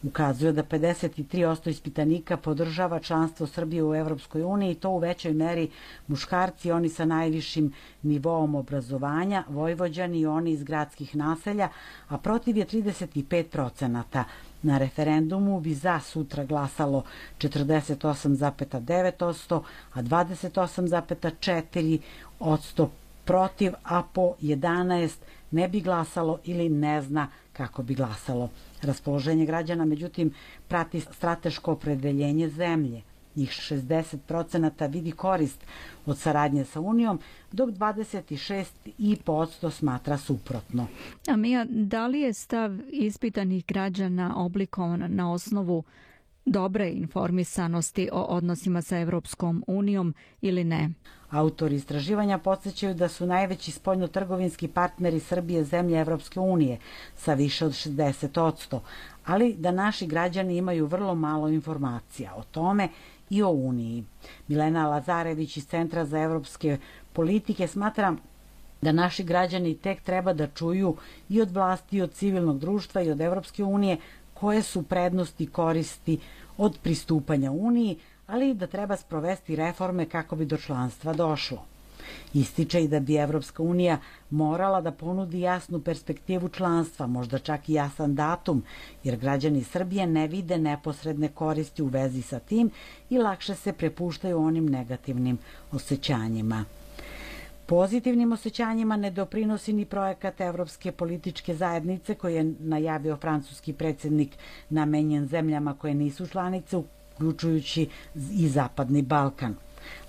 Ukazuje da 53% ispitanika podržava članstvo Srbije u Evropskoj uniji to u većoj meri muškarci, oni sa najvišim nivoom obrazovanja, vojvođani i oni iz gradskih naselja, a protiv je 35%. Na referendumu bi za sutra glasalo 48,9%, a 28,4% protiv, a po 11 ne bi glasalo ili ne zna kako bi glasalo. Raspoloženje građana, međutim, prati strateško opredeljenje zemlje. Njih 60% vidi korist od saradnje sa Unijom, dok 26,5% smatra suprotno. A Mija, da li je stav ispitanih građana oblikovan na osnovu dobre informisanosti o odnosima sa Evropskom unijom ili ne? Autori istraživanja podsjećaju da su najveći spoljno-trgovinski partneri Srbije zemlje Evropske unije sa više od 60%, ali da naši građani imaju vrlo malo informacija o tome i o Uniji. Milena Lazarević iz Centra za evropske politike smatra da naši građani tek treba da čuju i od vlasti i od civilnog društva i od Evropske unije koje su prednosti koristi od pristupanja Uniji, ali i da treba sprovesti reforme kako bi do članstva došlo. Ističe i da bi Evropska unija morala da ponudi jasnu perspektivu članstva, možda čak i jasan datum, jer građani Srbije ne vide neposredne koristi u vezi sa tim i lakše se prepuštaju onim negativnim osjećanjima. Pozitivnim osjećanjima ne doprinosi ni projekat Evropske političke zajednice koji je najavio francuski predsednik namenjen zemljama koje nisu članice, uključujući i Zapadni Balkan.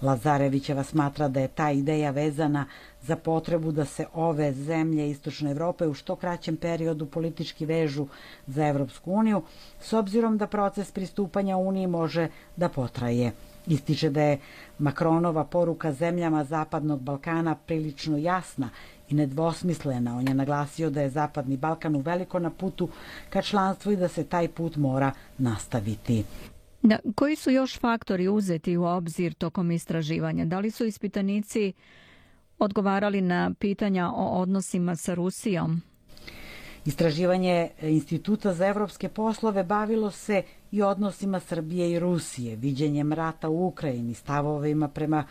Lazarevićeva smatra da je ta ideja vezana za potrebu da se ove zemlje Istočne Evrope u što kraćem periodu politički vežu za Evropsku uniju, s obzirom da proces pristupanja Uniji može da potraje. Ističe da je Makronova poruka zemljama Zapadnog Balkana prilično jasna i nedvosmislena. On je naglasio da je Zapadni Balkan u veliko na putu ka članstvu i da se taj put mora nastaviti. Da, koji su još faktori uzeti u obzir tokom istraživanja? Da li su ispitanici odgovarali na pitanja o odnosima sa Rusijom? Istraživanje Instituta za evropske poslove bavilo se i odnosima Srbije i Rusije, viđenjem rata u Ukrajini, stavovima prema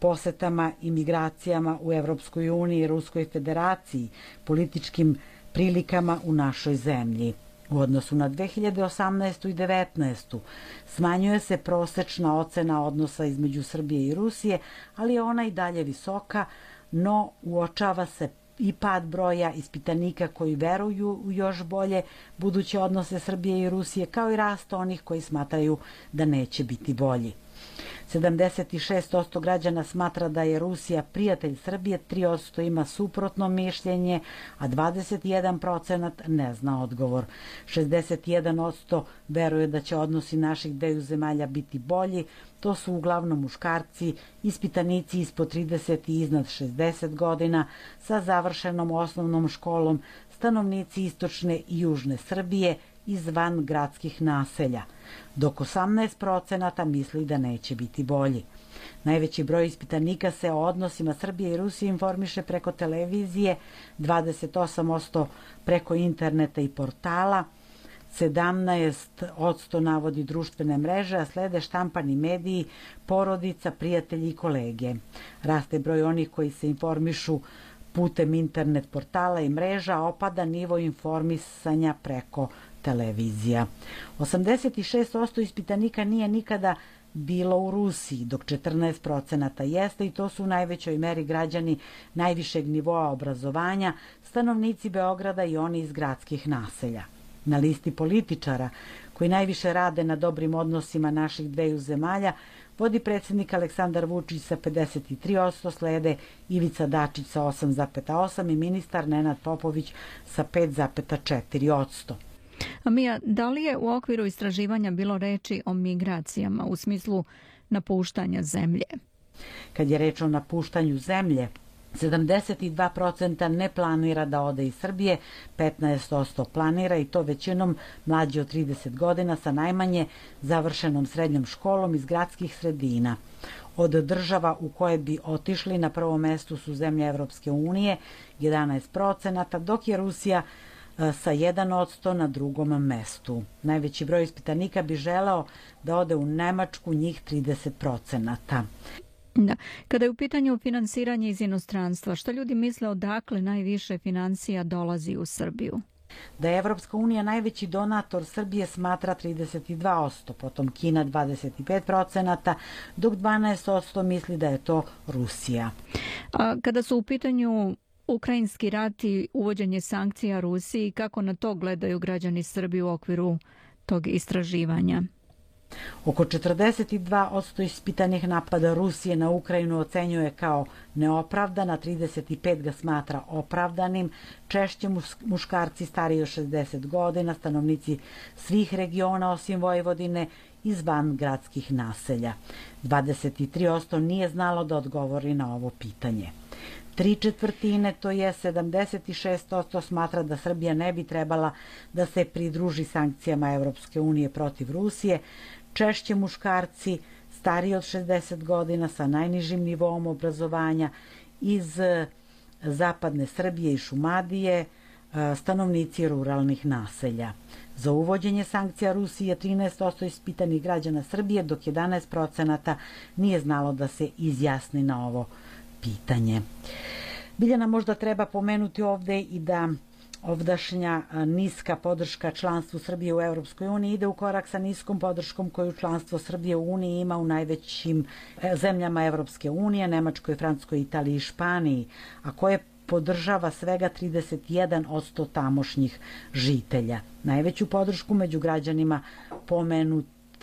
posetama i migracijama u Evropskoj uniji i Ruskoj federaciji, političkim prilikama u našoj zemlji. U odnosu na 2018. i 2019. smanjuje se prosečna ocena odnosa između Srbije i Rusije, ali je ona i dalje visoka, no uočava se i pad broja ispitanika koji veruju u još bolje buduće odnose Srbije i Rusije, kao i rast onih koji smatraju da neće biti bolji. 76% građana smatra da je Rusija prijatelj Srbije, 3% ima suprotno mišljenje, a 21% ne zna odgovor. 61% veruje da će odnosi naših dveju zemalja biti bolji, to su uglavnom muškarci, ispitanici ispod 30 i iznad 60 godina, sa završenom osnovnom školom, stanovnici istočne i južne Srbije, izvan gradskih naselja, dok 18% misli da neće biti bolji. Najveći broj ispitanika se o odnosima Srbije i Rusije informiše preko televizije, 28% preko interneta i portala, 17% navodi društvene mreže, a slede štampani mediji, porodica, prijatelji i kolege. Raste broj onih koji se informišu putem internet portala i mreža, opada nivo informisanja preko televizija. 86% ispitanika nije nikada bilo u Rusiji, dok 14% jeste i to su u najvećoj meri građani najvišeg nivoa obrazovanja, stanovnici Beograda i oni iz gradskih naselja. Na listi političara koji najviše rade na dobrim odnosima naših dveju zemalja vodi predsednik Aleksandar Vučić sa 53%, slede Ivica Dačić sa 8,8% i ministar Nenad Popović sa 5,4%. Mija, da li je u okviru istraživanja bilo reči o migracijama u smislu napuštanja zemlje? Kad je reč o napuštanju zemlje, 72% ne planira da ode iz Srbije, 15% planira i to većinom mlađi od 30 godina sa najmanje završenom srednjom školom iz gradskih sredina. Od država u koje bi otišli na prvom mestu su zemlje Evropske unije 11%, dok je Rusija sa 1% na drugom mestu. Najveći broj ispitanika bi želeo da ode u Nemačku, njih 30%. Da. Kada je u pitanju finansiranje iz inostranstva, što ljudi misle odakle najviše financija dolazi u Srbiju? Da je Evropska unija najveći donator Srbije smatra 32%, potom Kina 25%, dok 12% misli da je to Rusija. A kada su u pitanju ukrajinski rat i uvođenje sankcija Rusiji, kako na to gledaju građani Srbije u okviru tog istraživanja? Oko 42% ispitanih napada Rusije na Ukrajinu ocenjuje kao neopravdana, 35 ga smatra opravdanim, češće muškarci stariji od 60 godina, stanovnici svih regiona osim Vojvodine izvan gradskih naselja. 23% nije znalo da odgovori na ovo pitanje. Tri četvrtine, to je 76% smatra da Srbija ne bi trebala da se pridruži sankcijama Evropske unije protiv Rusije, češće muškarci stariji od 60 godina sa najnižim nivom obrazovanja iz e, zapadne Srbije i Šumadije, e, stanovnici ruralnih naselja. Za uvođenje sankcija Rusije 13% ispitanih građana Srbije, dok 11% nije znalo da se izjasni na ovo pitanje. Biljana možda treba pomenuti ovde i da ovdašnja niska podrška članstvu Srbije u Europskoj uniji ide u korak sa niskom podrškom koju članstvo Srbije u Uniji ima u najvećim e, zemljama Europske unije, Nemačkoj, Francuskoj, Italiji i Španiji, a koje podržava svega 31% tamošnjih žitelja. Najveću podršku među građanima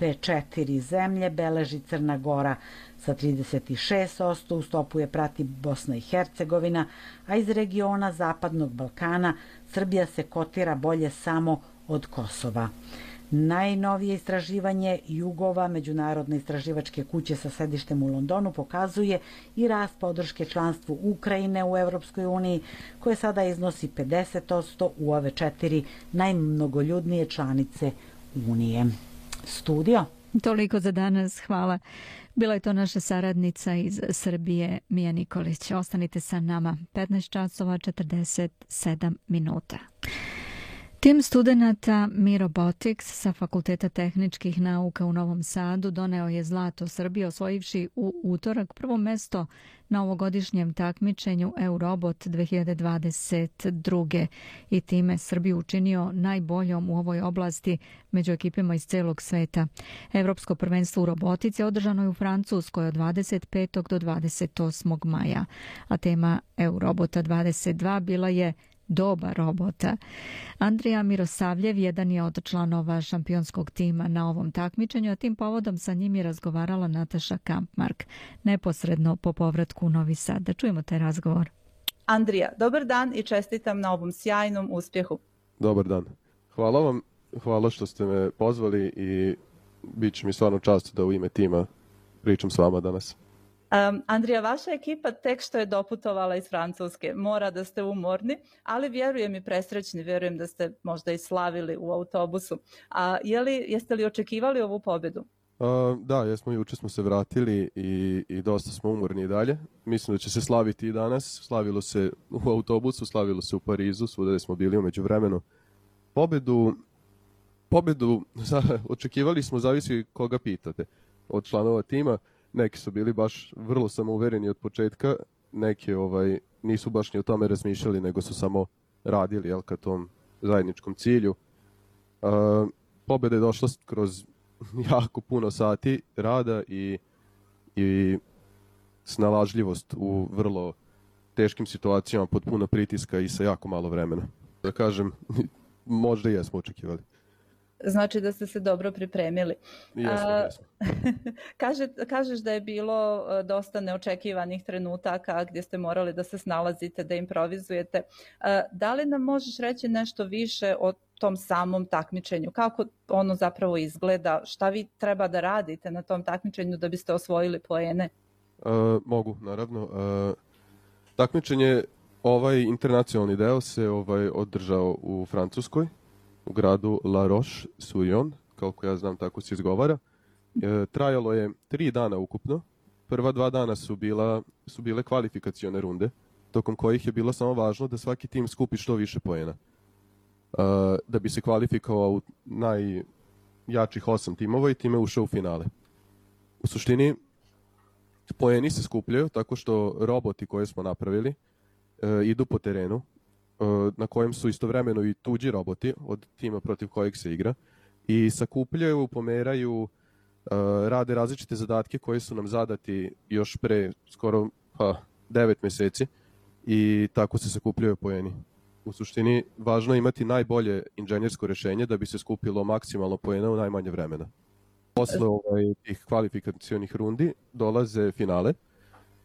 pomenute četiri zemlje beleži Crna Gora sa 36%, u stopu je prati Bosna i Hercegovina, a iz regiona Zapadnog Balkana Srbija se kotira bolje samo od Kosova. Najnovije istraživanje Jugova, međunarodne istraživačke kuće sa sedištem u Londonu, pokazuje i rast podrške članstvu Ukrajine u Evropskoj uniji, koje sada iznosi 50% u ove četiri najmnogoljudnije članice Unije. Studio? Toliko za danas, hvala. Bila je to naša saradnica iz Srbije, Mija Nikolić. Ostanite sa nama. 15 časova 47 minuta. Tim studenta Mi Robotics sa Fakulteta tehničkih nauka u Novom Sadu doneo je zlato Srbije osvojivši u utorak prvo mesto na ovogodišnjem takmičenju Eurobot 2022. i time Srbiju učinio najboljom u ovoj oblasti među ekipima iz celog sveta. Evropsko prvenstvo u robotici održano je u Francuskoj od 25. do 28. maja, a tema Eurobota 22 bila je doba robota. Andrija Mirosavljev jedan je od članova šampionskog tima na ovom takmičenju, a tim povodom sa njim je razgovarala Nataša Kampmark neposredno po povratku u Novi Sad. Da čujemo taj razgovor. Andrija, dobar dan i čestitam na ovom sjajnom uspjehu. Dobar dan. Hvala vam, hvala što ste me pozvali i bit će mi stvarno čast da u ime tima pričam s vama danas. Um, Andrija, vaša ekipa tek što je doputovala iz Francuske. Mora da ste umorni, ali vjerujem i presrećni, vjerujem da ste možda i slavili u autobusu. A je li, jeste li očekivali ovu pobedu? Uh, da, jesmo, juče smo se vratili i, i dosta smo umorni i dalje. Mislim da će se slaviti i danas. Slavilo se u autobusu, slavilo se u Parizu, svuda smo bili umeđu vremenu. Pobedu, pobedu očekivali smo, zavisi koga pitate, od članova tima neki su bili baš vrlo samouvereni od početka, neki ovaj, nisu baš ni o tome razmišljali, nego su samo radili jel, ka tom zajedničkom cilju. Uh, pobeda je došla kroz jako puno sati rada i, i snalažljivost u vrlo teškim situacijama pod puno pritiska i sa jako malo vremena. Da kažem, možda i jesmo očekivali. Znači da ste se dobro pripremili. Jesmo, jesmo. Kaže, kažeš da je bilo e, dosta neočekivanih trenutaka gdje ste morali da se snalazite, da improvizujete. E, da li nam možeš reći nešto više o tom samom takmičenju? Kako ono zapravo izgleda? Šta vi treba da radite na tom takmičenju da biste osvojili poene? Uh, mogu, naravno. Uh, Takmičenje, ovaj internacionalni deo se ovaj održao u Francuskoj, u gradu La Roche-sur-Yon, koliko ja znam tako se izgovara. E, trajalo je tri dana ukupno. Prva dva dana su, bila, su bile kvalifikacione runde, tokom kojih je bilo samo važno da svaki tim skupi što više poena. E, da bi se kvalifikovao u najjačih osam timova i time ušao u finale. U suštini, poeni se skupljaju tako što roboti koje smo napravili e, idu po terenu na kojem su istovremeno i tuđi roboti od tima protiv kojeg se igra i sakupljaju, pomeraju, e, rade različite zadatke koji su nam zadati još pre skoro pa, 9 meseci i tako se sakupljaju poeni. U suštini, važno je imati najbolje inženjersko rešenje da bi se skupilo maksimalno poena u najmanje vremena. Posle ovaj, tih kvalifikacionih rundi dolaze finale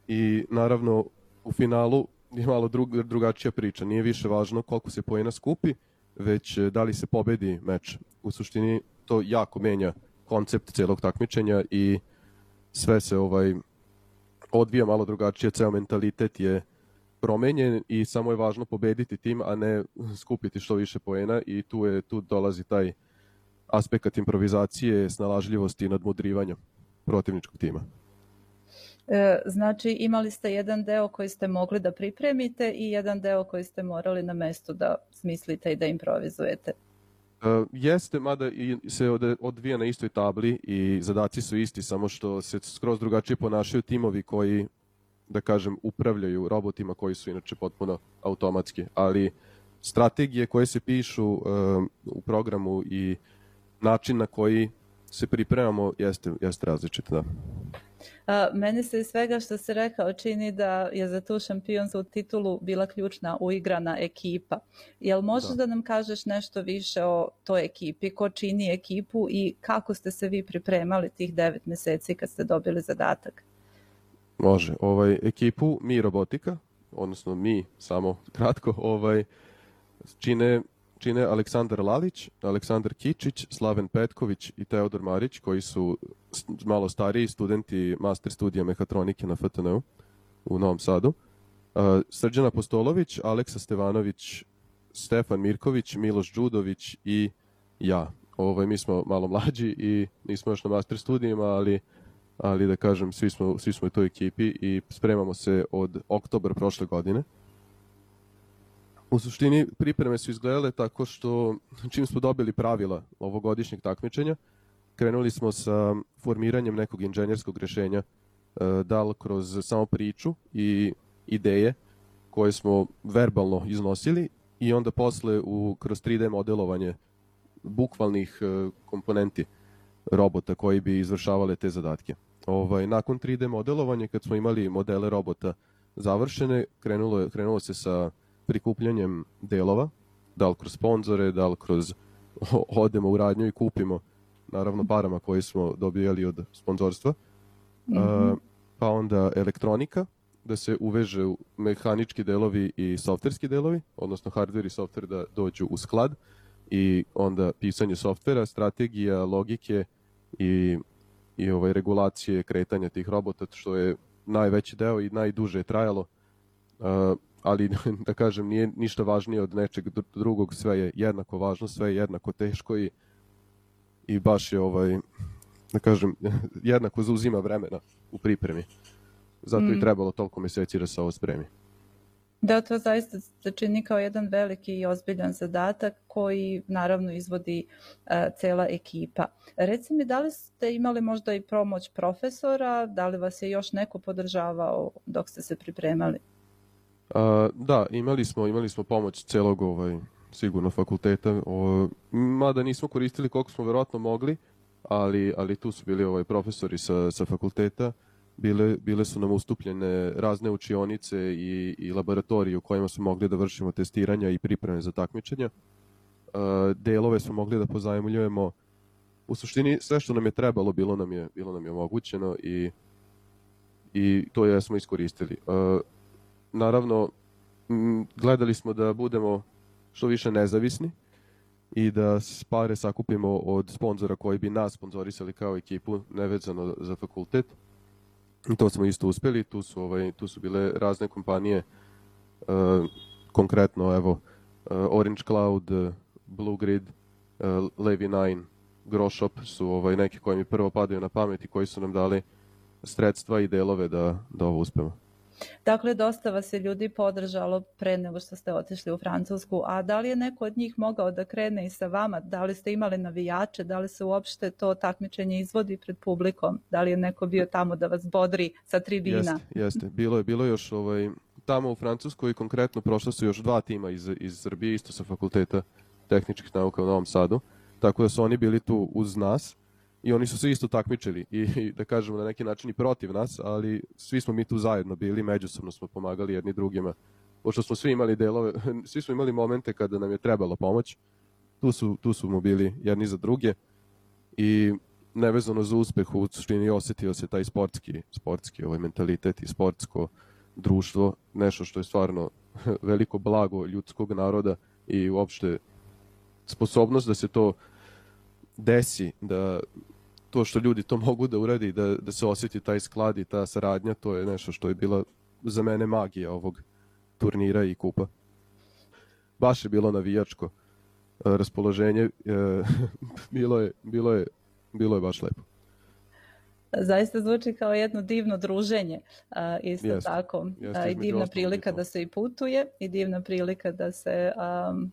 i naravno u finalu je malo drug, drugačija priča. Nije više važno koliko se poena skupi, već da li se pobedi meč. U suštini to jako menja koncept celog takmičenja i sve se ovaj odvija malo drugačije, ceo mentalitet je promenjen i samo je važno pobediti tim, a ne skupiti što više poena i tu je tu dolazi taj aspekt improvizacije, snalažljivosti i nadmudrivanja protivničkog tima. E, znači imali ste jedan deo koji ste mogli da pripremite i jedan deo koji ste morali na mestu da smislite i da improvizujete. Uh, jeste, mada se odvija na istoj tabli i zadaci su isti, samo što se skroz drugačije ponašaju timovi koji, da kažem, upravljaju robotima koji su inače potpuno automatski, ali strategije koje se pišu uh, u programu i način na koji se pripremamo jeste, jeste različit, da. A, meni se iz svega što se rekao čini da je za tu šampionsku titulu bila ključna uigrana ekipa. Jel možeš da. da nam kažeš nešto više o toj ekipi, ko čini ekipu i kako ste se vi pripremali tih devet meseci kad ste dobili zadatak? Može. Ovaj, ekipu Mi Robotika, odnosno mi, samo kratko, ovaj, čine čine Aleksandar Lalić, Aleksandar Kičić, Slaven Petković i Teodor Marić, koji su malo stariji studenti master studija mehatronike na FTN-u u Novom Sadu. Srđana Postolović, Aleksa Stevanović, Stefan Mirković, Miloš Đudović i ja. Ovaj, mi smo malo mlađi i nismo još na master studijima, ali, ali da kažem, svi smo, svi smo u toj ekipi i spremamo se od oktobra prošle godine. U suštini pripreme su izgledale tako što čim smo dobili pravila ovogodišnjeg takmičenja, krenuli smo sa formiranjem nekog inženjerskog rešenja, e, da li kroz samo priču i ideje koje smo verbalno iznosili i onda posle u, kroz 3D modelovanje bukvalnih e, komponenti robota koji bi izvršavale te zadatke. Ovaj, nakon 3D modelovanja, kad smo imali modele robota završene, krenulo, krenulo se sa prikupljanjem delova, da li kroz sponzore, da li kroz odemo u radnju i kupimo naravno parama koje smo dobijali od sponzorstva. Mm -hmm. pa onda elektronika, da se uveže mehanički delovi i softverski delovi, odnosno hardware i software da dođu u sklad i onda pisanje softvera, strategija, logike i, i ovaj regulacije kretanja tih robota, što je najveći deo i najduže je trajalo. Uh, ali da kažem nije ništa važnije od nečeg drugog, sve je jednako važno, sve je jednako teško i, i baš je ovaj, da kažem, jednako zauzima vremena u pripremi. Zato mm. i trebalo toliko meseci da se ovo spremi. Da, to zaista se čini kao jedan veliki i ozbiljan zadatak koji naravno izvodi uh, cela ekipa. Reci mi, da li ste imali možda i pomoć profesora, da li vas je još neko podržavao dok ste se pripremali? A, da, imali smo, imali smo pomoć celog ovaj, sigurno fakulteta, o, mada nismo koristili koliko smo verovatno mogli, ali, ali tu su bili ovaj profesori sa, sa fakulteta, bile, bile su nam ustupljene razne učionice i, i laboratorije u kojima smo mogli da vršimo testiranja i pripreme za takmičenja. A, delove smo mogli da pozajemljujemo u suštini sve što nam je trebalo bilo nam je, bilo nam je omogućeno i, i to je smo iskoristili. Uh, naravno, gledali smo da budemo što više nezavisni i da pare sakupimo od sponzora koji bi nas sponzorisali kao ekipu, nevezano za fakultet. I to smo isto uspeli, tu su, ovaj, tu su bile razne kompanije, uh, konkretno evo uh, Orange Cloud, uh, Blue Grid, uh, Levi 9, Groshop su ovaj, neki koji mi prvo padaju na pamet i koji su nam dali sredstva i delove da, da ovo uspemo. Dakle, dosta vas je ljudi podržalo pre nego što ste otišli u Francusku, a da li je neko od njih mogao da krene i sa vama? Da li ste imali navijače? Da li se uopšte to takmičenje izvodi pred publikom? Da li je neko bio tamo da vas bodri sa tribina? Jeste, jeste. Bilo je, bilo je još ovaj, tamo u Francuskoj konkretno prošla su još dva tima iz, iz Srbije, isto sa fakulteta tehničkih nauka u Novom Sadu, tako da su oni bili tu uz nas i oni su se isto takmičili i, da kažemo na neki način i protiv nas, ali svi smo mi tu zajedno bili, međusobno smo pomagali jedni drugima. Pošto smo svi imali delove, svi smo imali momente kada nam je trebalo pomoć, tu su, tu su mu bili jedni za druge. I nevezano za uspeh u suštini osetio se taj sportski, sportski ovaj mentalitet i sportsko društvo, nešto što je stvarno veliko blago ljudskog naroda i uopšte sposobnost da se to desi, da to što ljudi to mogu da uradi, da, da se osjeti taj sklad i ta saradnja, to je nešto što je bila za mene magija ovog turnira i kupa. Baš je bilo navijačko e, raspoloženje, e, bilo je, bilo je, bilo je baš lepo. Zaista zvuči kao jedno divno druženje, a, isto Jeste, tako. jeste, A, I divna prilika da se i putuje i divna prilika da se, um,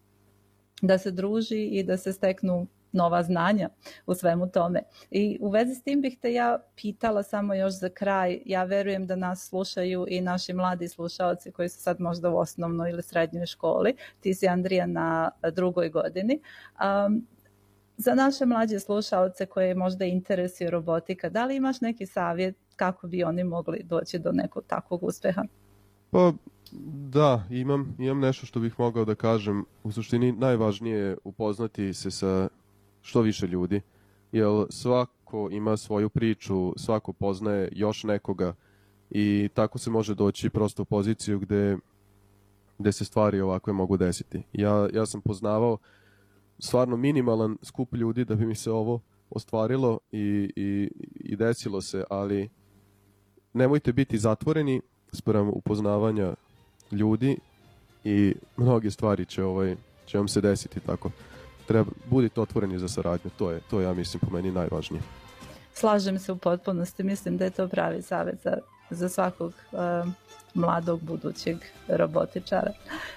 da se druži i da se steknu nova znanja u svemu tome. I u vezi s tim bih te ja pitala samo još za kraj. Ja verujem da nas slušaju i naši mladi slušaoci koji su sad možda u osnovnoj ili srednjoj školi. Ti si Andrija na drugoj godini. Um, za naše mlađe slušaoce koje možda interesuje robotika, da li imaš neki savjet kako bi oni mogli doći do nekog takvog uspeha? Pa da, imam, imam nešto što bih mogao da kažem. U suštini najvažnije je upoznati se sa što više ljudi, jer svako ima svoju priču, svako poznaje još nekoga i tako se može doći prosto u poziciju gde, gde se stvari ovakve mogu desiti. Ja, ja sam poznavao stvarno minimalan skup ljudi da bi mi se ovo ostvarilo i, i, i desilo se, ali nemojte biti zatvoreni sprem upoznavanja ljudi i mnoge stvari će, ovaj, će vam se desiti tako. Treba, budite otvoreni za saradnju, to je, to ja mislim, po meni najvažnije. Slažem se u potpunosti, mislim da je to pravi savjet za, za svakog uh, mladog budućeg robotičara.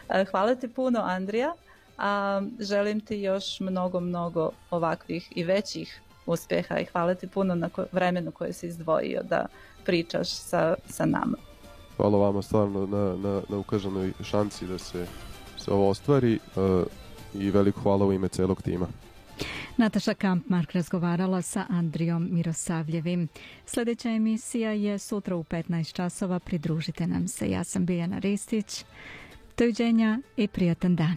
Uh, hvala ti puno, Andrija. A želim ti još mnogo, mnogo ovakvih i većih uspeha i hvala ti puno na ko vremenu koje si izdvojio da pričaš sa, sa nama. Hvala vama stvarno na, na, na ukažanoj šanci da se, se ovo ostvari uh, i veliko hvala u ime celog tima. Nataša Kampmark razgovarala sa Andrijom Mirosavljevim. Sljedeća emisija je sutra u 15 časova. Pridružite nam se. Ja sam Biljana Ristić. Doviđenja i prijatan dan.